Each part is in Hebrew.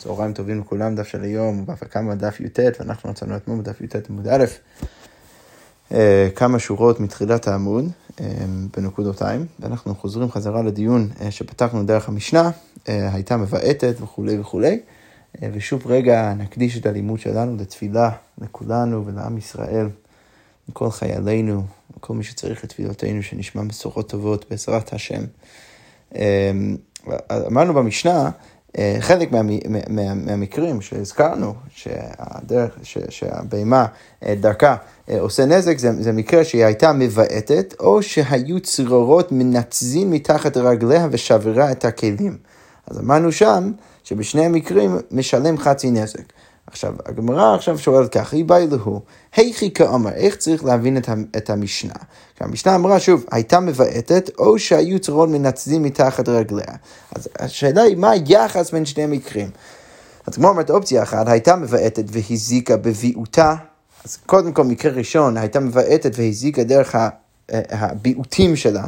צהריים טובים לכולם, דף של היום בהפקה בדף י"ט, ואנחנו מצאנו אתמול בדף י"ט עמוד א', אה, כמה שורות מתחילת העמוד אה, בנקודותיים, ואנחנו חוזרים חזרה לדיון אה, שפתחנו דרך המשנה, הייתה מבעטת וכולי וכולי, ושוב רגע נקדיש את הלימוד שלנו לתפילה לכולנו ולעם ישראל, לכל חיילינו, לכל מי שצריך את תפילותינו, שנשמע בשורות טובות בעזרת השם. אמרנו במשנה, חלק מה, מה, מה, מהמקרים שהזכרנו, שהדרך, ש, שהבהמה אה, דרכה אה, עושה נזק, זה, זה מקרה שהיא הייתה מבעטת, או שהיו צרורות מנצזים מתחת רגליה ושברה את הכלים. אז אמרנו שם שבשני המקרים משלם חצי נזק. עכשיו, הגמרא עכשיו שואלת היא באה אלוהו, היכי כאמר, איך צריך להבין את, המשנה? המשנה אמרה, שוב, הייתה מבעטת, או שהיו צרורות מנצדים מתחת רגליה. אז השאלה היא, מה היחס בין שני המקרים? אז כמו אומרת, אופציה אחת, הייתה מבעטת והזיקה בביעותה, אז קודם כל, מקרה ראשון, הייתה מבעטת והזיקה דרך הביעוטים שלה,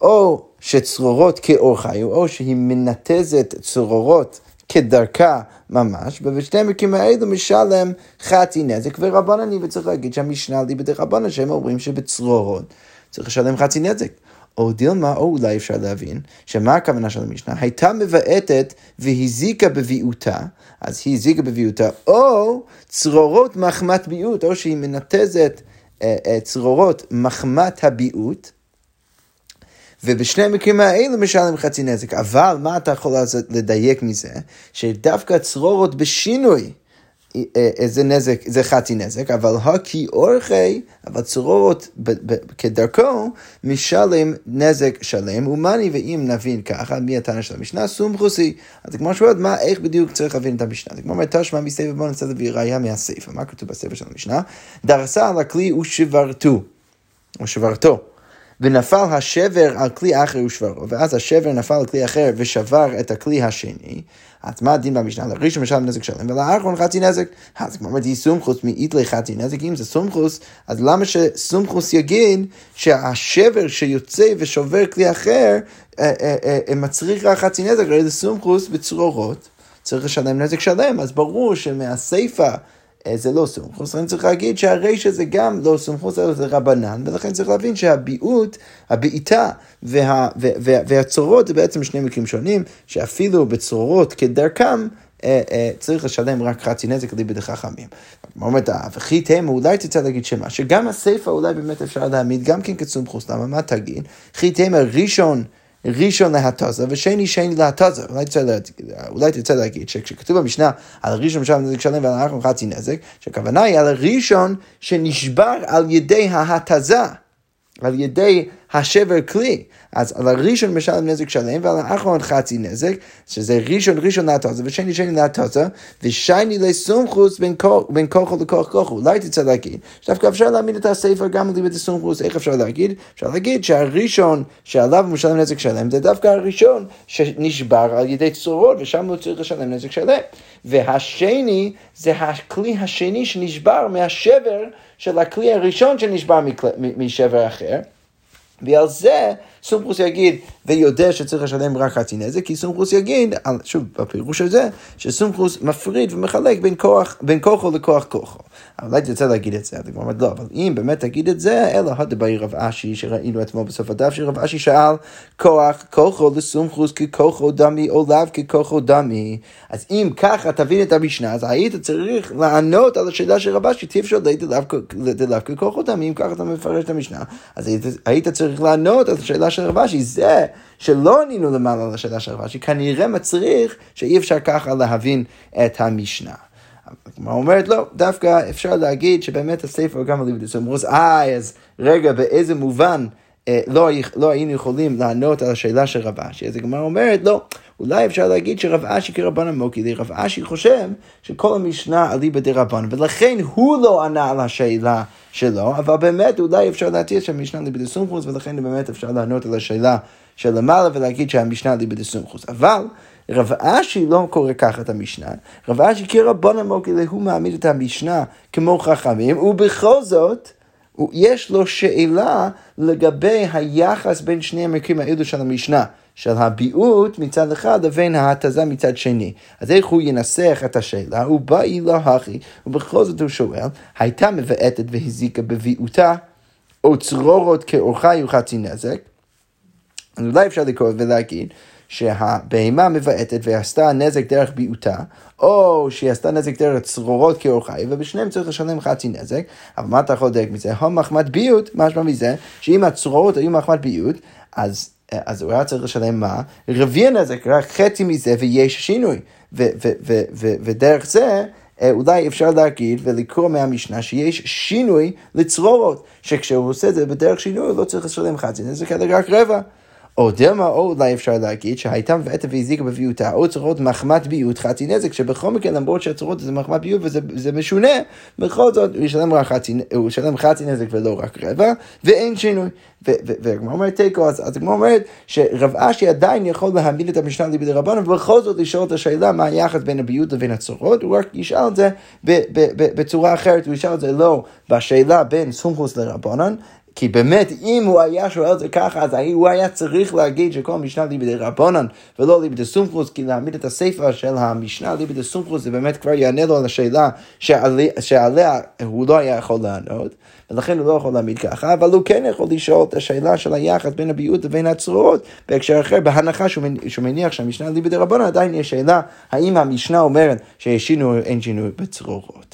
או שצרורות כאור חיו, או שהיא מנתזת צרורות כדרכה ממש, ובשני המקרים האלו משלם חצי נזק ורבנני, וצריך להגיד שהמשנה לי בדרך רבנן, שהם אומרים שבצרורות צריך לשלם חצי נזק. או דילמה, או אולי אפשר להבין, שמה הכוונה של המשנה? הייתה מבעטת והזיקה בביעותה, אז היא הזיקה בביעותה, או צרורות מחמת ביעוט, או שהיא מנתזת אה, אה, צרורות מחמת הביעוט, ובשני המקרים האלו משלם חצי נזק. אבל מה אתה יכול לדייק מזה? שדווקא צרורות בשינוי אה, אה, זה נזק, זה חצי נזק, אבל הכי אורכי, אבל צרורות כדרכו, משלם נזק שלם, ומאני ואם נבין ככה, מי הטענה של המשנה? סומכוסי. אז כמו שואלת, מה, איך בדיוק צריך להבין את המשנה? זה כמו אומר, תשמע מספר, בוא נצא להביא ראייה מהספר. מה כתוב בספר של המשנה? דרסה על הכלי ושברתו, או שברתו. ונפל השבר על כלי אחר ושברו, ואז השבר נפל על כלי אחר ושבר את הכלי השני, אז מה הדין במשנה? לראשון משלם נזק שלם, ולאחרון חצי נזק. אז כמו אמרתי, סומכוס מאיתלי חצי נזק, אם זה סומכוס, אז למה שסומכוס יגיד שהשבר שיוצא ושובר כלי אחר, אה, אה, אה, מצריך רק חצי נזק, הרי זה סומכוס בצרורות, צריך לשלם נזק שלם, אז ברור שמהסיפה זה לא סומכוס, לכן צריך להגיד שהרישא זה גם לא סומכוס, אלא זה רבנן, ולכן צריך להבין שהביעוט, הבעיטה וה, וה, וה, והצורות זה בעצם שני מקרים שונים, שאפילו בצורות כדרכם, אה, אה, צריך לשלם רק חצי נזק ליבד חכמים. אומרת, וכי תמה, אולי תצא להגיד שמה, שגם הסיפא אולי באמת אפשר להעמיד גם כן כסומכוס, למה מה תגיד? חי תמה ראשון ראשון להטזה ושני שני להטזה. אולי אולי תרצה להגיד שכשכתוב במשנה על הראשון משלם נזק שלם ועל האחרון חצי נזק, שהכוונה היא על הראשון שנשבר על ידי ההתזה. על ידי השבר כלי. אז על הראשון משלם נזק שלם ועל האחרון חצי נזק, שזה ראשון ראשון להטוזה ושני שני להטוזה, ושני לסומכוס בין כוחו לכוח כוחו. אולי תצא להגיד שדווקא אפשר להעמיד את הספר גם ליבד הסומכוס, איך אפשר להגיד? אפשר להגיד שהראשון שעליו הוא משלם נזק שלם זה דווקא הראשון שנשבר על ידי צורות ושם הוא צריך לשלם נזק שלם. והשני זה הכלי השני שנשבר מהשבר של הכלי הראשון שנשבר משבר אחר. ועל זה סומכוס יגיד, ויודע שצריך לשלם רק חצי נזק, כי סומכוס יגיד, שוב, בפירוש הזה, שסומכוס מפריד ומחלק בין, כוח, בין כוחו לכוח כוחו. אבל אולי תרצה להגיד את זה, אתה כבר אומר, לא, אבל אם באמת תגיד את זה, אלא הדברי רב אשי, שראינו אתמול בסוף הדף, שרב אשי שאל, כוח כוחו לסומכוס ככוחו דמי, או לאו ככוחו דמי. אז אם ככה תבין את המשנה, אז היית צריך לענות על השאלה של רב אשי, תפשוט דלאו ככוחו דמי, אם ככה אתה מפרש את המשנה, אז היית, היית צריך לענות על השאלה של רב אשי, זה שלא ענינו למעלה על השאלה של רב אשי, כנראה מצריך שאי אפשר ככה להבין את המשנה. הגמרא אומרת, לא, דווקא אפשר להגיד שבאמת הספר גם על לימוד אמרו, אה, אז רגע, באיזה מובן אה, לא, לא היינו יכולים לענות על השאלה של רב אשי? אז הגמרא אומרת, לא, אולי אפשר להגיד שרב אשי כרבן המוקילי, רב אשי חושב שכל המשנה על ליבא דרבן, ולכן הוא לא ענה על השאלה שלו, אבל באמת אולי אפשר להתיר שהמשנה ליבא דסומכוס, ולכן באמת אפשר לענות על השאלה של למעלה ולהגיד שהמשנה ליבא דסומכוס. אבל רב אשי לא קורא ככה את המשנה, רב אשי כרבון המוקילה הוא מעמיד את המשנה כמו חכמים, ובכל זאת יש לו שאלה לגבי היחס בין שני המקרים האלו של המשנה. של הביעוט מצד אחד לבין ההתזה מצד שני. אז איך הוא ינסח את השאלה? הוא בא אילו הכי, ובכל זאת הוא שואל, הייתה מבעטת והזיקה בביעוטה, או צרורות כאורחה יהיו חצי נזק? אז אולי אפשר לקרוא ולהגיד שהבהמה מבעטת ועשתה נזק דרך ביעוטה, או שהיא עשתה נזק דרך צרורות כאורחי, ובשניהם צריך לשלם חצי נזק, אבל מה אתה יכול לדייק מזה? הו מחמת ביעוט, משמע מזה, שאם הצרורות היו מחמת ביעוט, אז אז הוא היה צריך לשלם מה? רביע נזק, רק חצי מזה ויש שינוי. ודרך זה אה, אולי אפשר להגיד ולקרוא מהמשנה שיש שינוי לצרורות, שכשהוא עושה את זה בדרך שינוי הוא לא צריך לשלם חצי נזק, אלא רק רבע. או דלמה, או אולי אפשר להגיד שהייתה מבעטה והזיקה בביותה, או צורות מחמת ביוט חצי נזק, שבכל מקרה למרות שהצורות זה מחמת ביוט וזה משונה, בכל זאת הוא ישלם חצי, הוא ישלם חצי נזק ולא רק רבע, ואין שינוי. והגמרא אומרת תיקו, אז הגמרא אומרת שרב אשי עדיין יכול להעמיד את המשנה ליבי דרבנן, ובכל זאת לשאול את השאלה מה היחס בין הביוט לבין הצורות, הוא רק ישאל את זה בצורה אחרת, הוא ישאל את זה לא בשאלה בין סומכוס לרבנן, כי באמת, אם הוא היה שואל את זה ככה, אז הוא היה צריך להגיד שכל המשנה ליבי רבונן ולא ליבי סומכוס, כי להעמיד את הסיפא של המשנה ליבי סומכוס, זה באמת כבר יענה לו על השאלה שעליה, שעליה הוא לא היה יכול לענות, ולכן הוא לא יכול להעמיד ככה, אבל הוא כן יכול לשאול את השאלה של היחס בין הביעוט לבין הצרורות בהקשר אחר, בהנחה שהוא מניח שהמשנה ליבי רבונן עדיין יש שאלה, האם המשנה אומרת שיש שינוי או אין שינוי בצרורות.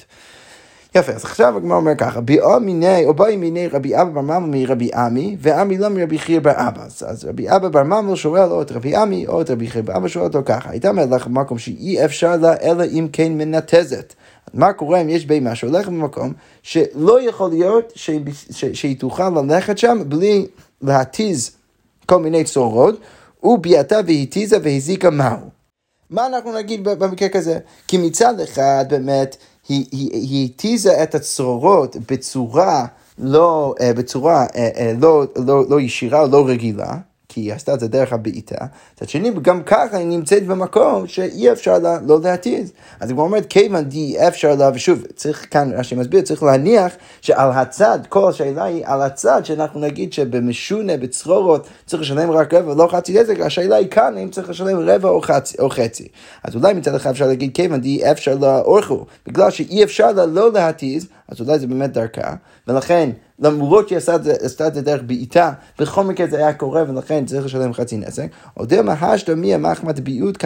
יפה, אז עכשיו הגמרא אומר ככה, ביאו מיני, או באי מיני רבי אבא בר ממל מרבי עמי, ועמי לא מרבי חייא בר אבא. אז רבי אבא בר ממל שואל או את רבי עמי, או את רבי חייא בר אבא שואל אותו ככה, הייתה מלך במקום שאי אפשר לה, אלא אם כן מנתזת. מה קורה אם יש בהמה שהולכת במקום שלא יכול להיות שהיא תוכל ללכת שם בלי להתיז כל מיני צורות, וביאתה והתיזה והזיקה מהו. מה אנחנו נגיד במקרה כזה? כי מצד אחד באמת היא התיזה את הצרורות בצורה לא, אה, בצורה אה, אה, לא, לא, לא ישירה, לא רגילה. כי היא עשתה את זה דרך הבעיטה. מצד שני, גם ככה היא נמצאת במקום שאי אפשר לה, לא להתיז. אז היא אומרת, כיוון די אפשר לה, ושוב, צריך כאן, רש"י מסביר, צריך להניח שעל הצד, כל השאלה היא על הצד, שאנחנו נגיד שבמשונה, בצרורות, צריך לשלם רק רבע, לא חצי נזק, השאלה היא כאן, אם צריך לשלם רבע או חצי. או חצי. אז אולי מצד אחד אפשר להגיד, כיוון די אפשר לה אורחו, בגלל שאי אפשר לה לא להתיז, אז אולי זה באמת דרכה, ולכן למרות שהיא עשתה את זה דרך בעיטה, בכל מקרה זה היה קורה ולכן צריך לשלם חצי נזק. או דילמה השתא מי המחמת ביעוט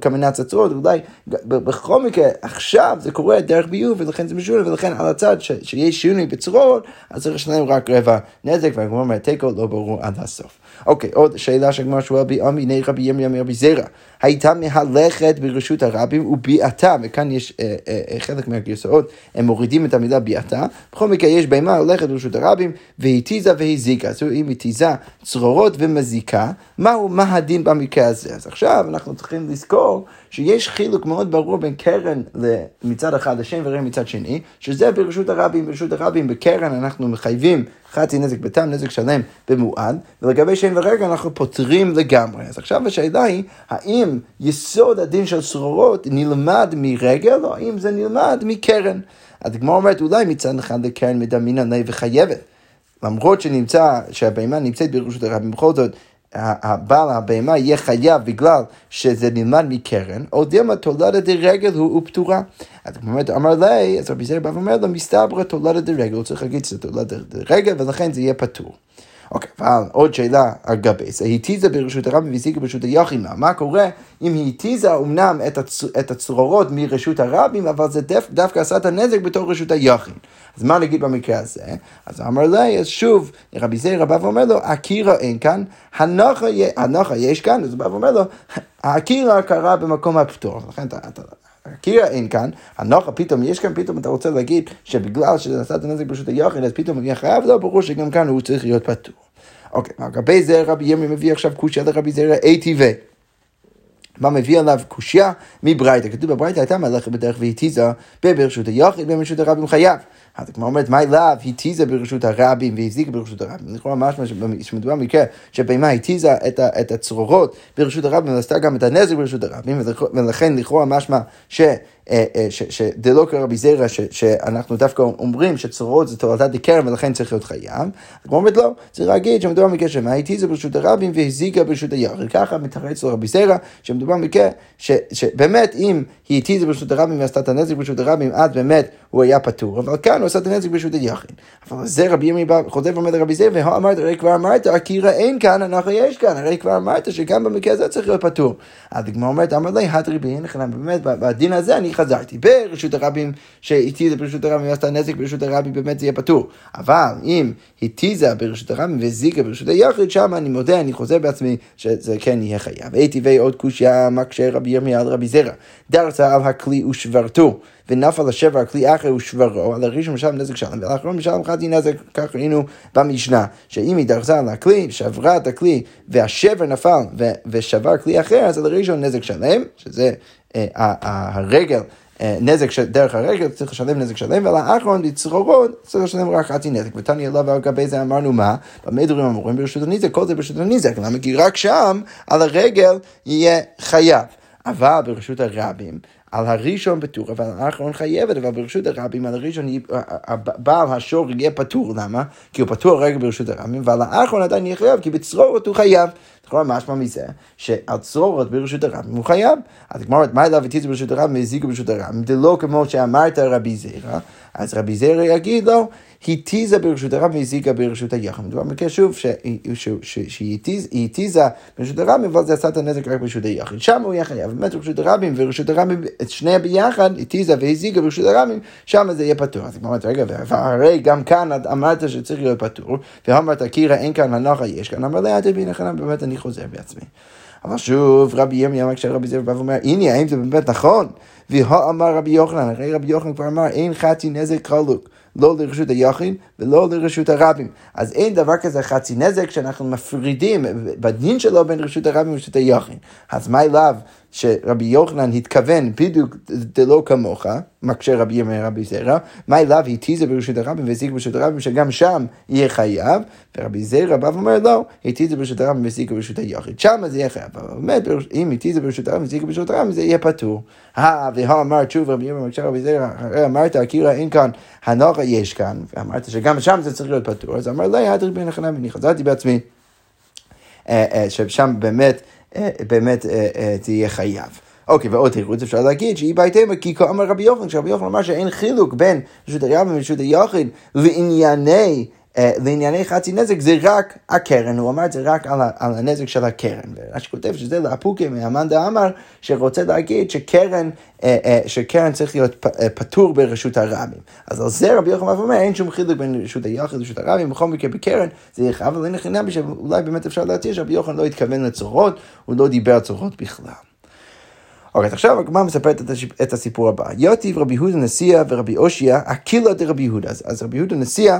כמנץ הצרות, אולי בכל מקרה עכשיו זה קורה דרך ביעוט ולכן זה משונה ולכן על הצד שיש שינוי בצרות, אז צריך לשלם רק רבע נזק והגמור אומר תיקו לא ברור עד הסוף. אוקיי, עוד שאלה שהגמרא שואל בי אמי רבי ימי רבי זרע. הייתה מהלכת ברשות הרבים וביעתה, וכאן יש אה, אה, אה, חלק מהגרסאות, הם מורידים את המילה ביעתה. בכל מקרה יש בהמה הולכת ברשות הרבים, והתיזה והזיקה. אומרת, אם התיזה צרורות ומזיקה, מהו, מה הדין במקרה הזה? אז עכשיו אנחנו צריכים לזכור שיש חילוק מאוד ברור בין קרן מצד אחד לשם ורם מצד שני, שזה ברשות הרבים, ברשות הרבים בקרן אנחנו מחייבים חצי נזק בתם, נזק שלם במועד, ולגבי שם ורגע אנחנו פותרים לגמרי. אז עכשיו השאלה היא, האם יסוד הדין של צרורות נלמד מרגל, או האם זה נלמד מקרן? הגמרא אומרת, אולי מצד אחד לקרן מדמינן ליה וחייבת. למרות שנמצא, שהבהמה נמצאת ברשות הרבים, בכל זאת הבעל הבהמה יהיה חייב בגלל שזה נלמד מקרן, או דילמה תולדת דרגל הוא פטורה. אז באמת אמר לי, אז רבי זר בא ואומר לו, מסתברא תולדת דרגל, הוא צריך להגיד שזה תולדת דרגל, ולכן זה יהיה פטור. אוקיי, אבל עוד שאלה על גבי זה, היא התיזה ברשות הרבים והזיקה ברשות היחימה. מה קורה אם היא התיזה אמנם את, הצ... את הצרורות מרשות הרבים, אבל זה דו... דווקא עשה את הנזק בתור רשות היחין. אז מה נגיד במקרה הזה? אז אמר לי, אז שוב, רבי זעיר בא ואומר לו, הקירה אין כאן, הנחה, הנחה יש כאן, אז הוא בא ואומר לו, הקירה קרה במקום הפטור. לכן אתה... הקירה אין כאן, הנוחה פתאום, יש כאן פתאום, אתה רוצה להגיד שבגלל שזה עשה את הנזק ברשות היוחד, אז פתאום יהיה חייב, לא, ברור שגם כאן הוא צריך להיות פטור. אוקיי, לגבי זה רבי ימי מביא עכשיו קושיה לרבי זרע טבעי. מה מביא עליו קושייה מברייתא. כתוב בברייתא הייתה מלאכת בדרך והתיזה ברשות היחיד ברשות הרבים חייב. אז כמו אומרת, מה לאו התיזה ברשות הרבים והזיקה ברשות הרבים. לכאורה משמע שמדובר במקרה שבהמה התיזה את הצרורות ברשות הרבים ועשתה גם את הנזק ברשות הרבים, ולכן לכאורה משמע ש... שדלא כרבי זרע, שאנחנו דווקא אומרים שצרורות זה תורתת דקרן ולכן צריך להיות חייב. כמו אומרת לא, צריך להגיד שמדובר במקרה שמה זה ברשות הרבים והזיקה ברשות היחד. ככה מתרץ לו רבי זרע, שמדובר במקרה שבאמת אם היא איתי זה ברשות הרבים ועשתה את הנזק ברשות הרבים, אז באמת הוא היה פטור, אבל כאן הוא עשה את הנזק ברשות היחיד. אבל זה רבי ימי חוטב ואומר לרבי זרע, והוא אמרת, הרי כבר אמרת, אקירא אין כאן, אנחנו יש כאן, הרי כבר אמרת שגם במקרה הזה צריך להיות פטור. אז הגמרא אומרת, אמר לי, הדרי בי, באמת, בדין הזה אני חזרתי. ברשות הרבים, שאיתי זה ברשות הרבים ועשתה נזק ברשות הרבים, באמת זה יהיה פטור. אבל אם התיזה ברשות הרבים וזיקה ברשות היחיד, שם אני מודה, אני חוזר בעצמי, שזה כן יהיה חייב. הייתי ועוד קושיה מקשה רבי ירמיה על רבי זרע. דרסה על הכלי ושברתו. ונפל השבר הכלי אחר ושברו, על הראשון משלם נזק שלם, ולאחרון משלם חצי נזק, כך ראינו במשנה, שאם היא דרסה על הכלי, שברה את הכלי, והשבר נפל ושבר כלי אחר, אז על הראשון נזק שלם, שזה הרגל. אה, נזק דרך הרגל, צריך לשלם נזק שלם, ועל האחרון בצרורות צריך לשלם רק חצי נזק. ותניא אליו ועל גבי זה אמרנו מה? במה דברים אמורים ברשות הנזק? כל זה ברשות הנזק. למה? כי רק שם, על הרגל, יהיה חייב. אבל ברשות הרבים, על הראשון פטור, אבל על האחרון חייבת, אבל ברשות הרבים, על הראשון בעל השור יהיה פטור, למה? כי הוא פטור רגע ברשות הרבים, ועל האחרון עדיין יהיה חייב, כי בצרורות הוא חייב. לכאורה משמע מזה שעל צרורות ברשות הרבים הוא חייב. אז כמו אומרת, מה אליו הטיזו ברשות הרבים והזיקו ברשות הרבים? דלא כמו שאמרת רבי זירא, אז רבי זירא יגיד לו, התיזה ברשות הרב והזיקה ברשות היחד. מדובר במקרה שוב שהיא התיזה ברשות הרב, אבל זה עשה את הנזק רק ברשות היחד. שם הוא יהיה חייב. באמת ברשות הרבים ורשות הרבים, את שניהם ביחד, התיזה והזיקה ברשות הרבים, שם זה יהיה פטור. אז היא אומרת, רגע, והרי גם כאן אמרת שצריך להיות פטור, ואמרת, קירה אין כאן הנחה יש כאן, אמר לה, תבין, באמת אני חוזר בעצמי. אבל שוב, רבי ירמיה אמר כשרבי זאב בא ואומר, הנה, האם זה באמת נכון? והאמר רבי יוחנן, הרי רבי יוחנן כבר אמר, אין חצי נזק חלוק. לא לרשות היחיד ולא לרשות הרבים. אז אין דבר כזה חצי נזק שאנחנו מפרידים בדין שלו בין רשות הרבים לרשות היחיד. אז מה אליו שרבי יוחנן התכוון בדיוק דלא כמוך, מקשה רבי ימי רבי זרע, מה אליו התיזה ברשות הרבים והזיק ברשות הרבים שגם שם יהיה חייב, ורבי זרע בא ואומר לא, התיזה ברשות הרבים והזיק ברשות היחיד, שם זה יהיה חייב, אבל באמת אם התיזה ברשות הרבים והזיק ברשות הרבים זה יהיה פטור. הא והא אמר שוב רבי ימי מקשה רבי זרע, אמרת אקירה אין כאן הנוכה יש כאן, ואמרת שגם שם זה צריך להיות פטור, אז אמר לא, ידריך בין החנם, ואני חזרתי בעצמי, אה, אה, ששם באמת אה, באמת תהיה חייב. אוקיי, ועוד תירוץ אפשר להגיד שהיא בהתאמה כי כה אמר רבי יוחנן, שרבי יוחנן אמר שאין חילוק בין רשות הרב ורשות היוחד לענייני אה, לענייני חצי נזק זה רק הקרן, הוא אמר את זה רק על, על הנזק של הקרן. ורש"י כותב שזה לאפוקי מאמן דאמר, שרוצה להגיד שקרן, אה, אה, שקרן צריך להיות פטור ברשות הרבים. אז על זה רבי יוחנן אומר, אין שום חילוק בין רשות היחד לרשות הרבים, בכל מקרה בקרן זה חייב, אבל אין חינם שאולי באמת אפשר להתיר שרבי יוחנן לא התכוון לצורות, הוא לא דיבר על צורות בכלל. אוקיי, עכשיו הגמרא מספרת את הסיפור הבא. יוטיב רבי יהודה נשיאה ורבי אושייה, אקילה דרבי יהודה. אז רבי יהודה נשיאה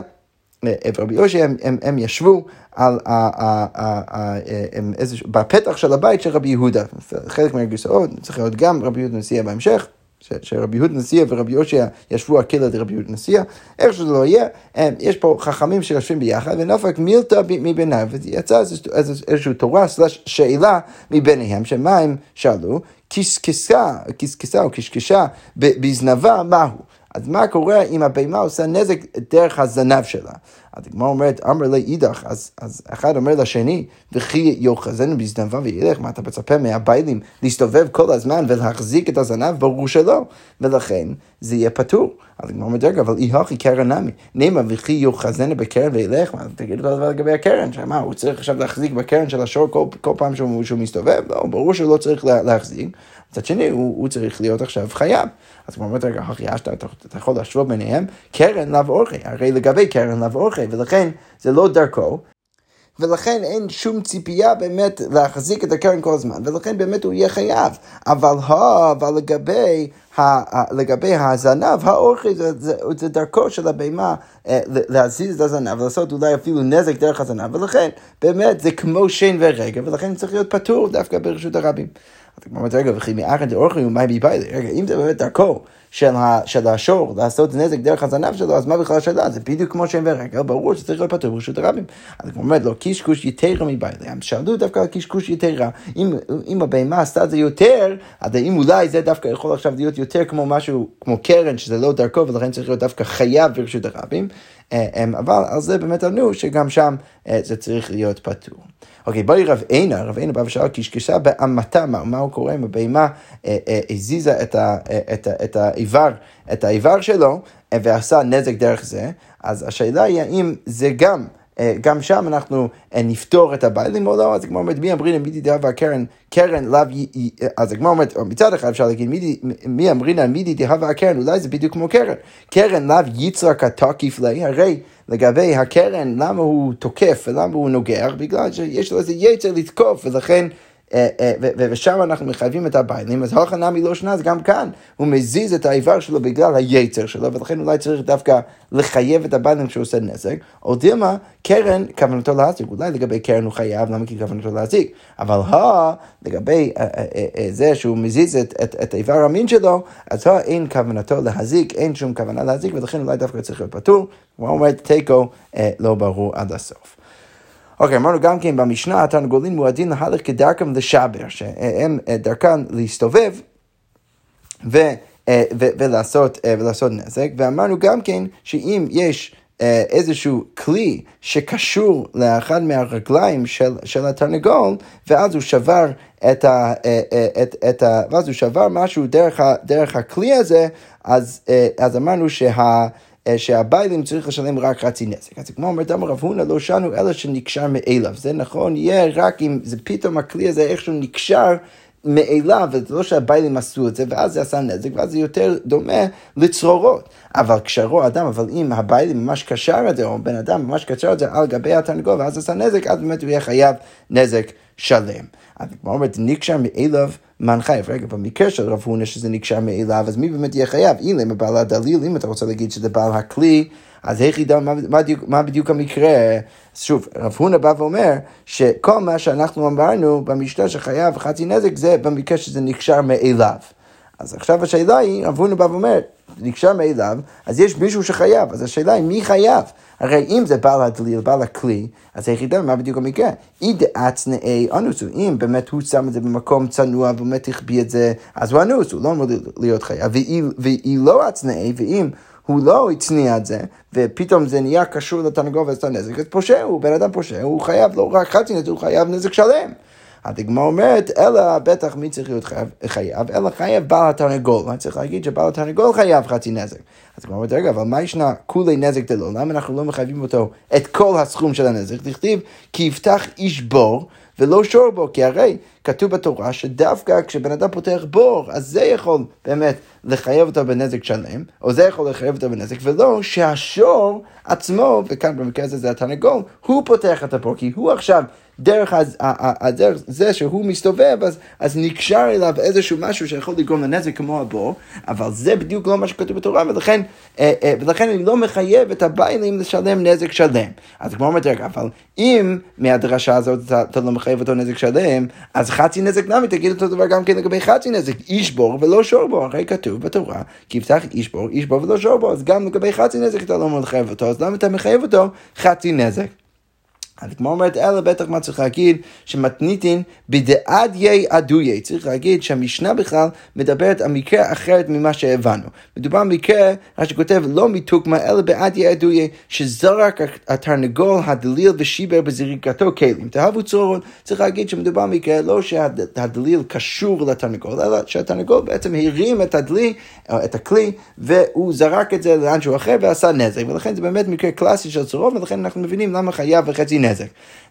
ורבי יושע, הם, הם, הם ישבו על ה, ה, ה, ה, הם איזה, בפתח של הבית של רבי יהודה. חלק מהגרסאות, צריך להיות גם רבי יהודה נשיאה בהמשך. שרבי יהודה נשיאה ורבי יושע ישבו הקהילה דרבי יהודה נשיאה, איך שזה לא יהיה, יש פה חכמים שיושבים ביחד, ונפק מילתא מביניהם, ויצא איזושהי תורה סלש שאלה מביניהם, שמה הם שאלו? קשקשה, קשקשה או קשקשה בזנבה, מהו? אז מה קורה אם הבהמה עושה נזק דרך הזנב שלה? אז הגמרא אומרת, אמר לי אידך, אז, אז אחד אומר לשני, וכי יאחזנו בזנבה וילך, מה אתה מצפה מהביילים להסתובב כל הזמן ולהחזיק את הזנב? ברור שלא. ולכן זה יהיה פטור. אז הגמרא אומרת, רגע, אבל אי הכי קרן נמי. נאמר וכי יאחזנו בקרן וילך, מה תגיד כל דבר לגבי הקרן, שמה, הוא צריך עכשיו להחזיק בקרן של השור כל, כל פעם שהוא, שהוא מסתובב? לא, ברור שלא צריך להחזיק. מצד שני, הוא, הוא צריך להיות עכשיו חייב. אז הוא אומר, רגע, אחי, אתה, אתה, יכול להשוות ביניהם, קרן לאו אורכי, הרי לגבי קרן לאו אורכי, ולכן זה לא דרכו, ולכן אין שום ציפייה באמת להחזיק את הקרן כל הזמן, ולכן באמת הוא יהיה חייב. אבל, אבל לגבי, ה, לגבי הזנב, האורכי זה, זה, זה דרכו של הבהמה אה, להזיז את הזנב, ולעשות אולי אפילו נזק דרך הזנב, ולכן באמת זה כמו שן ורגע, ולכן צריך להיות פטור דווקא ברשות הרבים. אז הגמרא אומרת, רגע, וכי מאחד דאורחי ומאי ביביילי, רגע, אם זה באמת דרכו של, השור לעשות נזק דרך הזנב שלו, אז מה בכלל השאלה? זה בדיוק כמו שהם ברגע, ברור שצריך להיות פטור ברשות הרבים. אז הוא אומר לו, קישקוש יתרה מבעלי, הם שאלו דווקא על קישקוש יתרה. אם, אם הבהמה עשתה את זה יותר, אז האם אולי זה דווקא יכול עכשיו להיות יותר כמו משהו, כמו קרן, שזה לא דרכו, ולכן צריך להיות דווקא חייב ברשות הרבים. אה, אבל על זה באמת ענו שגם שם אה, זה צריך להיות פטור. אוקיי, בואי רב עינה, רב עינה בא ושאל קשקשה באמתה, מה, הוא קורא אם הבהמה אה, הזיזה את, האיבר, את האיבר שלו ועשה נזק דרך זה, אז השאלה היא האם זה גם גם שם אנחנו אה, נפתור את הבעלים או לא, אז הגמרא אומרת, מי אמרינא מי דידה והקרן, קרן לאו, אז הגמרא אומרת, מצד אחד אפשר להגיד, מי אמרינא מי דידה והקרן, אולי זה בדיוק כמו קרן. קרן לאו יצרק התקיף לי, הרי לגבי הקרן, למה הוא תוקף ולמה הוא נוגח? בגלל שיש לו איזה יצר לתקוף, ולכן... אה, אה, ושם אנחנו מחייבים את הביילים, אז הלכה נמי לא שנה, אז גם כאן. הוא מזיז את האיבר שלו בגלל היצר שלו, ולכן אולי צריך דווקא לחייב את הביילים כשהוא עושה נזק, או דילמה, קרן, כוונתו להזיק, אולי לגבי קרן הוא חייב, למה? כי כוונתו להזיק, אבל ה, לגבי אה, זה שהוא מזיז את, את, את איבר המין שלו, אז ה אין כוונתו להזיק, אין שום כוונה להזיק, ולכן אולי דווקא צריך להיות פטור, הוא אומר תיקו? לא ברור עד הסוף. אוקיי, אמרנו גם כן במשנה, התרנגולים מועדים להלך כדרכם לשבר, שהם אה, דרכם להסתובב ו, אה, ו, ולעשות, אה, ולעשות נזק, ואמרנו גם כן שאם יש איזשהו כלי שקשור לאחד מהרגליים של, של התרנגול, ואז הוא שבר את ה... את, את ה ואז הוא שבר משהו דרך, ה, דרך הכלי הזה, אז, אז אמרנו שה... אה, שהביילים צריך לשלם רק חצי נזק. אז כמו אומרת אמר רב הונא לא שנו אלא שנקשר מאליו. זה נכון, יהיה רק אם זה פתאום הכלי הזה איכשהו נקשר מאליו, וזה לא שהביילים עשו את זה, ואז זה עשה נזק, ואז זה יותר דומה לצרורות. אבל קשרו אדם, אבל אם הביילים ממש קשר את זה, או בן אדם ממש קשר את זה על גבי התרנגול, ואז עשה נזק, אז באמת הוא יהיה חייב נזק שלם. אז כמו אומרת, נקשר מאליו מן חייב. רגע, במקרה של רב הונא שזה נקשר מאליו, אז מי באמת יהיה חייב? אילם הבעל הדליל, אם אתה רוצה להגיד שזה בעל הכלי, אז איך ידע מה, מה, מה בדיוק המקרה? שוב, רב הונא בא ואומר שכל מה שאנחנו אמרנו במשנה שחייב חצי נזק זה במקרה שזה נקשר מאליו. אז עכשיו השאלה היא, רב הונא בא ואומר, נקשר מאליו, אז יש מישהו שחייב, אז השאלה היא מי חייב? הרי אם זה בעל הדליל, בעל הכלי, אז היחידה, מה בדיוק המקרה? אי דעצנאי אנוסו, אם באמת הוא שם את זה במקום צנוע ובאמת החביא את זה, אז הוא אנוס, הוא לא אמור להיות חייב, ואי לא עצנאי, ואם הוא לא הצניע את זה, ופתאום זה נהיה קשור לתנגול ועשתה נזק, אז פושע, הוא בן אדם פושע, הוא חייב לא רק חצי נזק, הוא חייב נזק שלם. הדגמר אומרת, אלא בטח מי צריך להיות חייב, אלא חייב בעל התרנגול. צריך להגיד שבעל התרנגול חייב חצי נזק. אז הגמרא אומרת, רגע, אבל מה ישנה כולי נזק דלא? למה אנחנו לא מחייבים אותו את כל הסכום של הנזק? תכתיב, כי יפתח איש בור. ולא שור בו, כי הרי כתוב בתורה שדווקא כשבן אדם פותח בור, אז זה יכול באמת לחייב אותו בנזק שלם, או זה יכול לחייב אותו בנזק, ולא שהשור עצמו, וכאן במקרה הזה זה התרנגול, הוא פותח את הבור, כי הוא עכשיו דרך, הז, הדרך זה שהוא מסתובב, אז, אז נקשר אליו איזשהו משהו שיכול לגרום לנזק כמו הבור, אבל זה בדיוק לא מה שכתוב בתורה, ולכן, אה, אה, ולכן אני לא מחייב את הביילים לשלם נזק שלם. אז כמו אומרת, אבל אם מהדרשה הזאת אתה, אתה לא מחייב אותו נזק שלם, אז חצי נזק נמי, תגיד אותו דבר גם כן לגבי חצי נזק, איש בור ולא שור בור, הרי כתוב בתורה, כי יפתח איש בור, איש בור ולא שור בור, אז גם לגבי חצי נזק אתה לא מחייב אותו, אז למה אתה מחייב אותו חצי נזק? כמו אומרת, אלא בטח מה צריך להגיד, שמתניתין בדעדיה עדויה. צריך להגיד שהמשנה בכלל מדברת על מקרה אחרת ממה שהבנו. מדובר על מקרה, מה שכותב, לא מתוקמה, אלא בעדיה עדויה, שזרק התרנגול הדליל ושיבר בזריקתו כלים. תאהבו צורות, צריך להגיד שמדובר על מקרה לא שהדליל קשור לתרנגול, אלא שהתרנגול בעצם הרים את הדלי, את הכלי, והוא זרק את זה לאן שהוא אחר ועשה נזק. ולכן זה באמת מקרה קלאסי של צורות, ולכן אנחנו מבינים למה חייב וחצי נזק.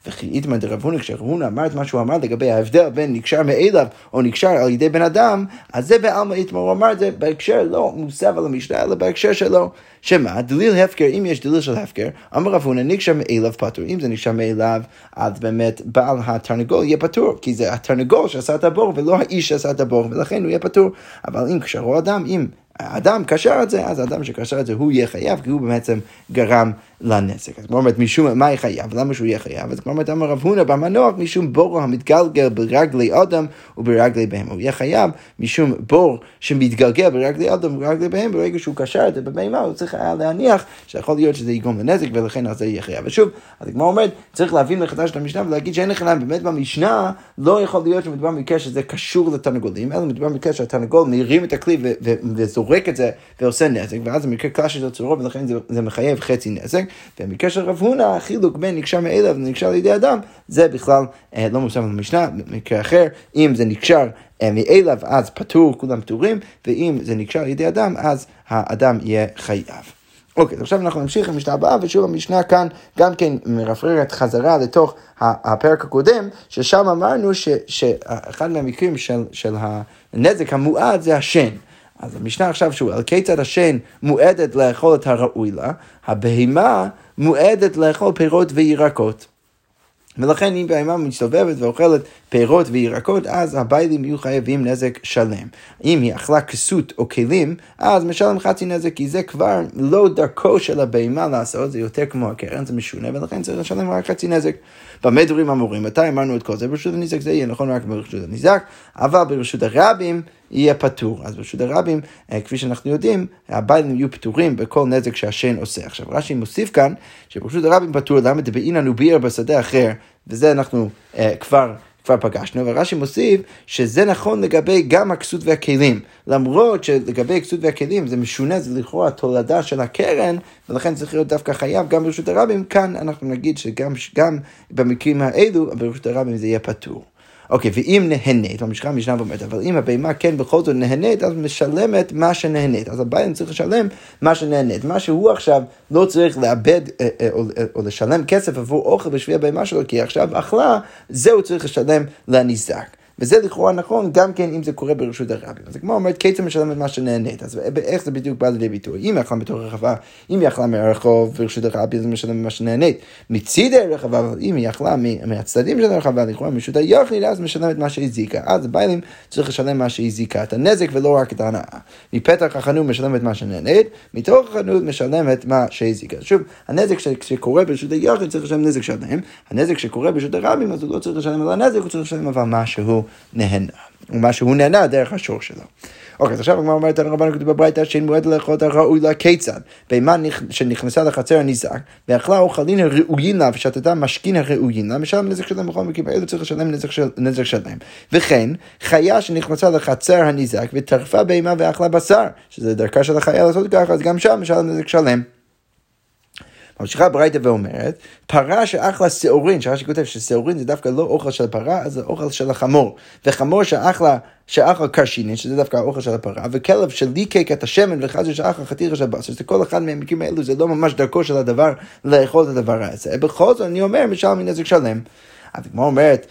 וכי איתמר דרב הונא, כשרב הונא אמר את מה שהוא אמר לגבי ההבדל בין נקשר מאליו או נקשר על ידי בן אדם, אז זה בעלמא איתמר, הוא אמר את זה בהקשר לא מוסב על המשנה, אלא בהקשר שלו. שמה? דליל הפקר, אם יש דליל של הפקר, אמר רב הונא נקשר מאליו פטור. אם זה נקשר מאליו, אז באמת בעל התרנגול יהיה פטור, כי זה התרנגול שעשה את הבור ולא האיש שעשה את הבור, ולכן הוא יהיה פטור. אבל אם קשרו אדם, אם האדם קשר את זה, אז האדם שקשר את זה הוא יהיה חייב, כי הוא בעצם גרם לנזק. אז כמו אומרת, משום מה יחייב? למה שהוא יהיה חייב? אז כמו אומרת, אמר רב הונא במנוח, משום בור המתגלגל ברגלי אדם וברגלי בהמה. הוא יהיה חייב משום בור שמתגלגל ברגלי אדם וברגלי בהמה, ברגע שהוא קשר את זה בבהמה, הוא צריך היה להניח שיכול להיות שזה יגרום לנזק, ולכן על זה יהיה חייב. ושוב, אז כמו אומרת, צריך להבין מחדש את המשנה ולהגיד שאין לך באמת במשנה, לא יכול להיות שמדובר במקרה שזה קשור את זה ועושה נזק, ואז זה מקרה קלאסי של צורו, ולכן זה, זה מחייב חצי נזק. ובמקרה של רב הונא, החילוק בין נקשר מאליו ונקשר על ידי אדם, זה בכלל אה, לא מוסף במשנה, במקרה אחר, אם זה נקשר אה, מאליו, אז פטור, כולם פטורים, ואם זה נקשר על ידי אדם, אז האדם יהיה חייב. אוקיי, אז עכשיו אנחנו נמשיך עם המשנה הבאה, ושוב המשנה כאן גם כן מרפררת חזרה לתוך הפרק הקודם, ששם אמרנו ש, שאחד מהמקרים של, של הנזק המועד זה השן. אז המשנה עכשיו שואל, כיצד השן מועדת לאכול את הראוי לה, הבהמה מועדת לאכול פירות וירקות. ולכן אם בהמה מסתובבת ואוכלת פירות וירקות, אז הביילים יהיו חייבים נזק שלם. אם היא אכלה כסות או כלים, אז משלם חצי נזק, כי זה כבר לא דרכו של הבהמה לעשות, זה יותר כמו הקרן, זה משונה, ולכן צריך לשלם רק חצי נזק. במה דברים אמורים? מתי אמרנו את כל זה? ברשות הנזק זה יהיה נכון רק ברשות הנזק, אבל ברשות הרבים יהיה פטור. אז ברשות הרבים, אה, כפי שאנחנו יודעים, הביילים יהיו פטורים בכל נזק שהשן עושה. עכשיו רש"י מוסיף כאן, שברשות הרבים פטור, למה דבעינן וביר בשדה אחר, וזה אנחנו uh, כבר... כבר פגשנו, ורש"י מוסיף שזה נכון לגבי גם הכסות והכלים. למרות שלגבי הכסות והכלים זה משונה, זה לכאורה תולדה של הקרן, ולכן צריך להיות דווקא חייב גם ברשות הרבים, כאן אנחנו נגיד שגם במקרים האלו, ברשות הרבים זה יהיה פטור. אוקיי, ואם נהנית, המשנה המשנה אומרת, אבל אם הבהמה כן בכל זאת נהנית, אז משלמת מה שנהנית. אז הבעיה צריך לשלם מה שנהנית. מה שהוא עכשיו לא צריך לאבד אה, אה, או, אה, או לשלם כסף עבור אוכל בשביל הבהמה שלו, כי עכשיו אכלה, זה הוא צריך לשלם לנזק. וזה לכאורה נכון גם כן אם זה קורה ברשות הרבים. אז כמו אומרת, כיצד משלם את מה שנהנית, אז איך זה בדיוק בא לידי ביטוי? אם היא אכלה בתוך רחבה, אם היא אכלה מהרחוב ברשות הרבים, אז משלם מה שנהנית. מצידי הרחבה, אבל אם היא אכלה מהצדדים של הרחבה, לכאורה מרשות היחיד, אז משלם את מה שהזיקה. אז הבעלים צריך לשלם מה שהזיקה, את הנזק ולא רק את ההנאה. מפתח החנות משלם את מה שנהנית, מתוך החנות משלם את מה שהזיקה. שוב, הנזק שקורה ברשות היחיד צריך לשלם נזק שלם, הנזק שקורה ברשות הרבים, אז הוא לא צריך לשלם על הנזק, הוא צריך לשלם אבל מה שהוא נהנה, ומה שהוא נהנה דרך השור שלו. אוקיי, אז עכשיו הגמרא אומרת על רבנו כתוב בברייתא שאין מועד לאכול את הראוי לה כיצד? בהמה שנכנסה לחצר הנזק, ואכלה אוכלין הראויים לה ושתתה משכין הראויים לה, משלם נזק שלהם בכל מקרים האלו צריך לשלם נזק, של, נזק שלהם. וכן, חיה שנכנסה לחצר הנזק וטרפה בהמה ואכלה בשר, שזה דרכה של החיה לעשות ככה, אז גם שם משלם נזק שלם. ממשיכה ברייתא ואומרת, פרה שאכלה שעורין, שרש"י כותב ששעורין זה דווקא לא אוכל של פרה, אז זה אוכל של החמור. וחמור שאכלה, שאכל קרשינין, שזה דווקא האוכל של הפרה, וכלב שליקק את השמן וחזר שאכל חתיכה של בשר, זה כל אחד מהמקרים האלו, זה לא ממש דרכו של הדבר לאכול את הדבר הזה. בכל זאת אני אומר, משלם מנזק שלם. אז כמו אומרת,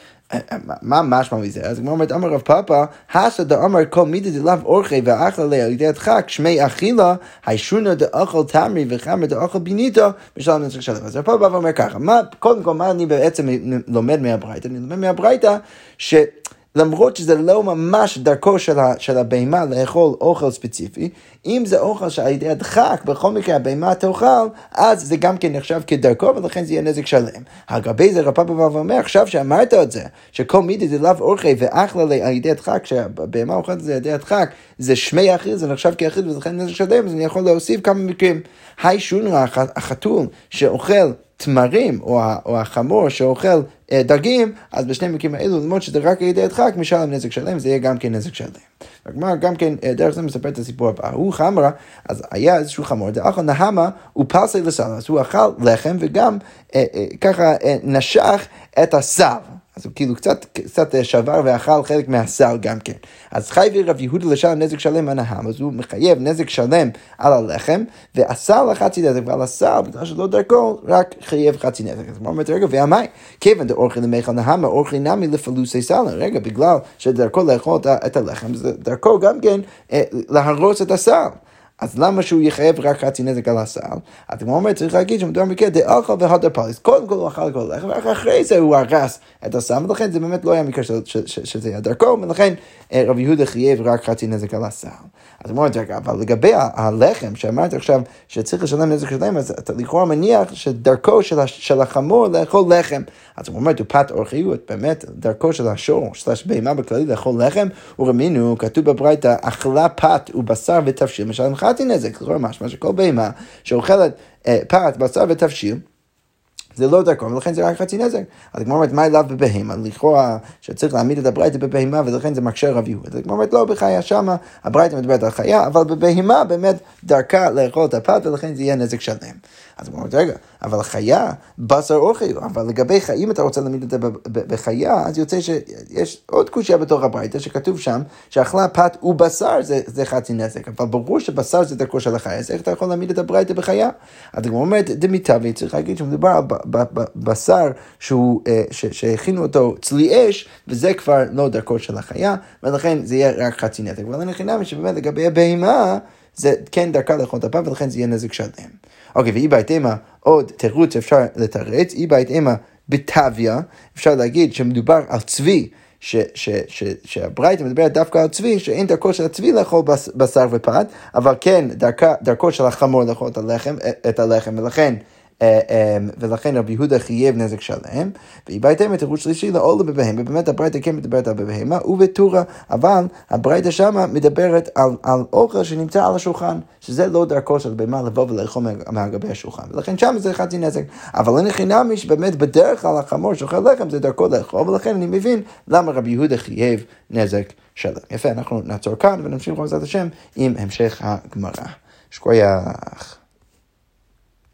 מה משמע מזה? אז כמו אומרת, אמר רב פאפא, הסא דאמר כל מידי דלאו אורחי ואכל עליה על ידי הדחק, שמי אכילה, הישונה דאכל תמרי וחמר דאכל ביניתו, בשלום נצח שלם. אז רב פאפא בא ואומר ככה, קודם כל, מה אני בעצם לומד מהברייתא? אני לומד מהברייתא, ש... למרות שזה לא ממש דרכו של, ה, של הבהמה לאכול אוכל ספציפי, אם זה אוכל שעל ידי הדחק, בכל מקרה הבהמה תאכל, אז זה גם כן נחשב כדרכו, ולכן זה יהיה נזק שלם. הגבי זה רפ"א בא ואומר, עכשיו שאמרת את זה, שכל מידי זה לאו אורחי ואכלה על ידי הדחק, כשהבהמה אוכלת את זה על ידי הדחק, זה שמי אחיד, זה נחשב כאחיד ולכן נזק שלם, אז אני יכול להוסיף כמה מקרים. היי שונו, החתול שאוכל תמרים, או, או החמור שאוכל אה, דגים, אז בשני מקרים האלו, למרות שזה רק על ידי הדחק, משלם נזק שלם, זה יהיה גם כן נזק שלם. הגמרא גם כן, אה, דרך זה מספר את הסיפור הבא. הוא חמרה, אז היה איזשהו חמור, דאכל נהמה, הוא פסי לסל, אז הוא אכל לחם וגם אה, אה, ככה אה, נשך את הסל. אז הוא כאילו קצת, קצת אה, שבר ואכל חלק מהסל גם כן. אז חייבי רב יהודה לשלם נזק שלם הנהם, אז הוא מחייב נזק שלם על הלחם, ואסל לחצי נזק, ועל הסל, בגלל שלא דרכו, רק חייב חצי נזק. אז הוא אומר, רגע, והמאי, כיוון דאורחי למיכל נהמה, אורחי נמי לפלוסי סלם, רגע, בגלל שדרכו לאכול את הלחם, זה דרכו גם כן אה, להרוס את הסל. אז למה שהוא יחייב רק חצי נזק על הסל? אז כמו אומר, צריך להגיד שמדובר במקרה דאכל והדר פליס. קודם כל הוא אכל כל לחם, ורק אחרי זה הוא הרס את הסל, ולכן זה באמת לא היה מקרה שזה היה דרכו, ולכן אה, רבי יהודה חייב רק חצי נזק על הסל. אז הוא אומר, אבל לגבי הלחם, שאמרת עכשיו שצריך לשלם נזק שלם, אז אתה לכאורה מניח שדרכו של החמור לאכול לחם. אז הוא אומר, דופת אורחיות, באמת, דרכו של השור, של הבהמה בכללי לאכול לחם, ורמינו, כתוב בברייתא, אכלה פת ובשר ותבשיל, משלם חצי נזק, זאת אומרת, משמע שכל בהמה שאוכלת אה, פת, בשר ותבשיל, זה לא דרכו, ולכן זה רק חצי נזק. אז הגמרא אומרת, מה אליו בבהמה? לכאורה שצריך להעמיד את הברייתא בבהמה, ולכן זה מקשה רב יהודה. אז הגמרא אומרת, לא, בחיה שמה, הברייתא מדברת על חיה, אבל בבהמה באמת דרכה לאכול את הפת, ולכן זה יהיה נזק שלם. אז הוא אומר, רגע, אבל חיה, בשר אוכל, אבל לגבי חיים, אתה רוצה להעמיד את זה בחיה, אז יוצא שיש עוד קושייה בתוך הברייתא, שכתוב שם, שאכלה פת ובשר זה, זה חצי נזק, אבל ברור שבשר זה דרכו של החיה, אז איך אתה יכול להעמיד את הברייתא בחיה? אז הוא אומר, דמיטבי, צריך להגיד שמדובר על בשר אה, שהכינו אותו צלי אש, וזה כבר לא דרכו של החיה, ולכן זה יהיה רק חצי נזק. אבל אני חינמי שבאמת לגבי הבהמה, זה כן דרכה לאכול את הפעם, ולכן זה יהיה נזק שלם. אוקיי, ואי בהתאמה, עוד תירוץ אפשר לתרץ, אי בהתאמה בתוויה, אפשר להגיד שמדובר על צבי. שהברייתא מדברת דווקא על צבי, שאין דרכו של הצבי לאכול בשר ופת, אבל כן דרכה, דרכו של החמור לאכול את הלחם, את הלחם ולכן ולכן רבי יהודה חייב נזק שלם, ואיבדתם את תירוץ שלישי לעולה בבהמה, ובאמת הברייתא כן מדברת על בבהמה ובטורה, אבל הברייתא שמה מדברת על, על אוכל שנמצא על השולחן, שזה לא דרכו של בהמה לבוא ולאכול מהגבי השולחן, ולכן שם זה חצי נזק, אבל אין חינמי שבאמת בדרך כלל החמור שאוכל לחם זה דרכו לאכול, ולכן אני מבין למה רבי יהודה חייב נזק שלם. יפה, אנחנו נעצור כאן ונמשיך בעזרת השם עם המשך הגמרא. שקוייך.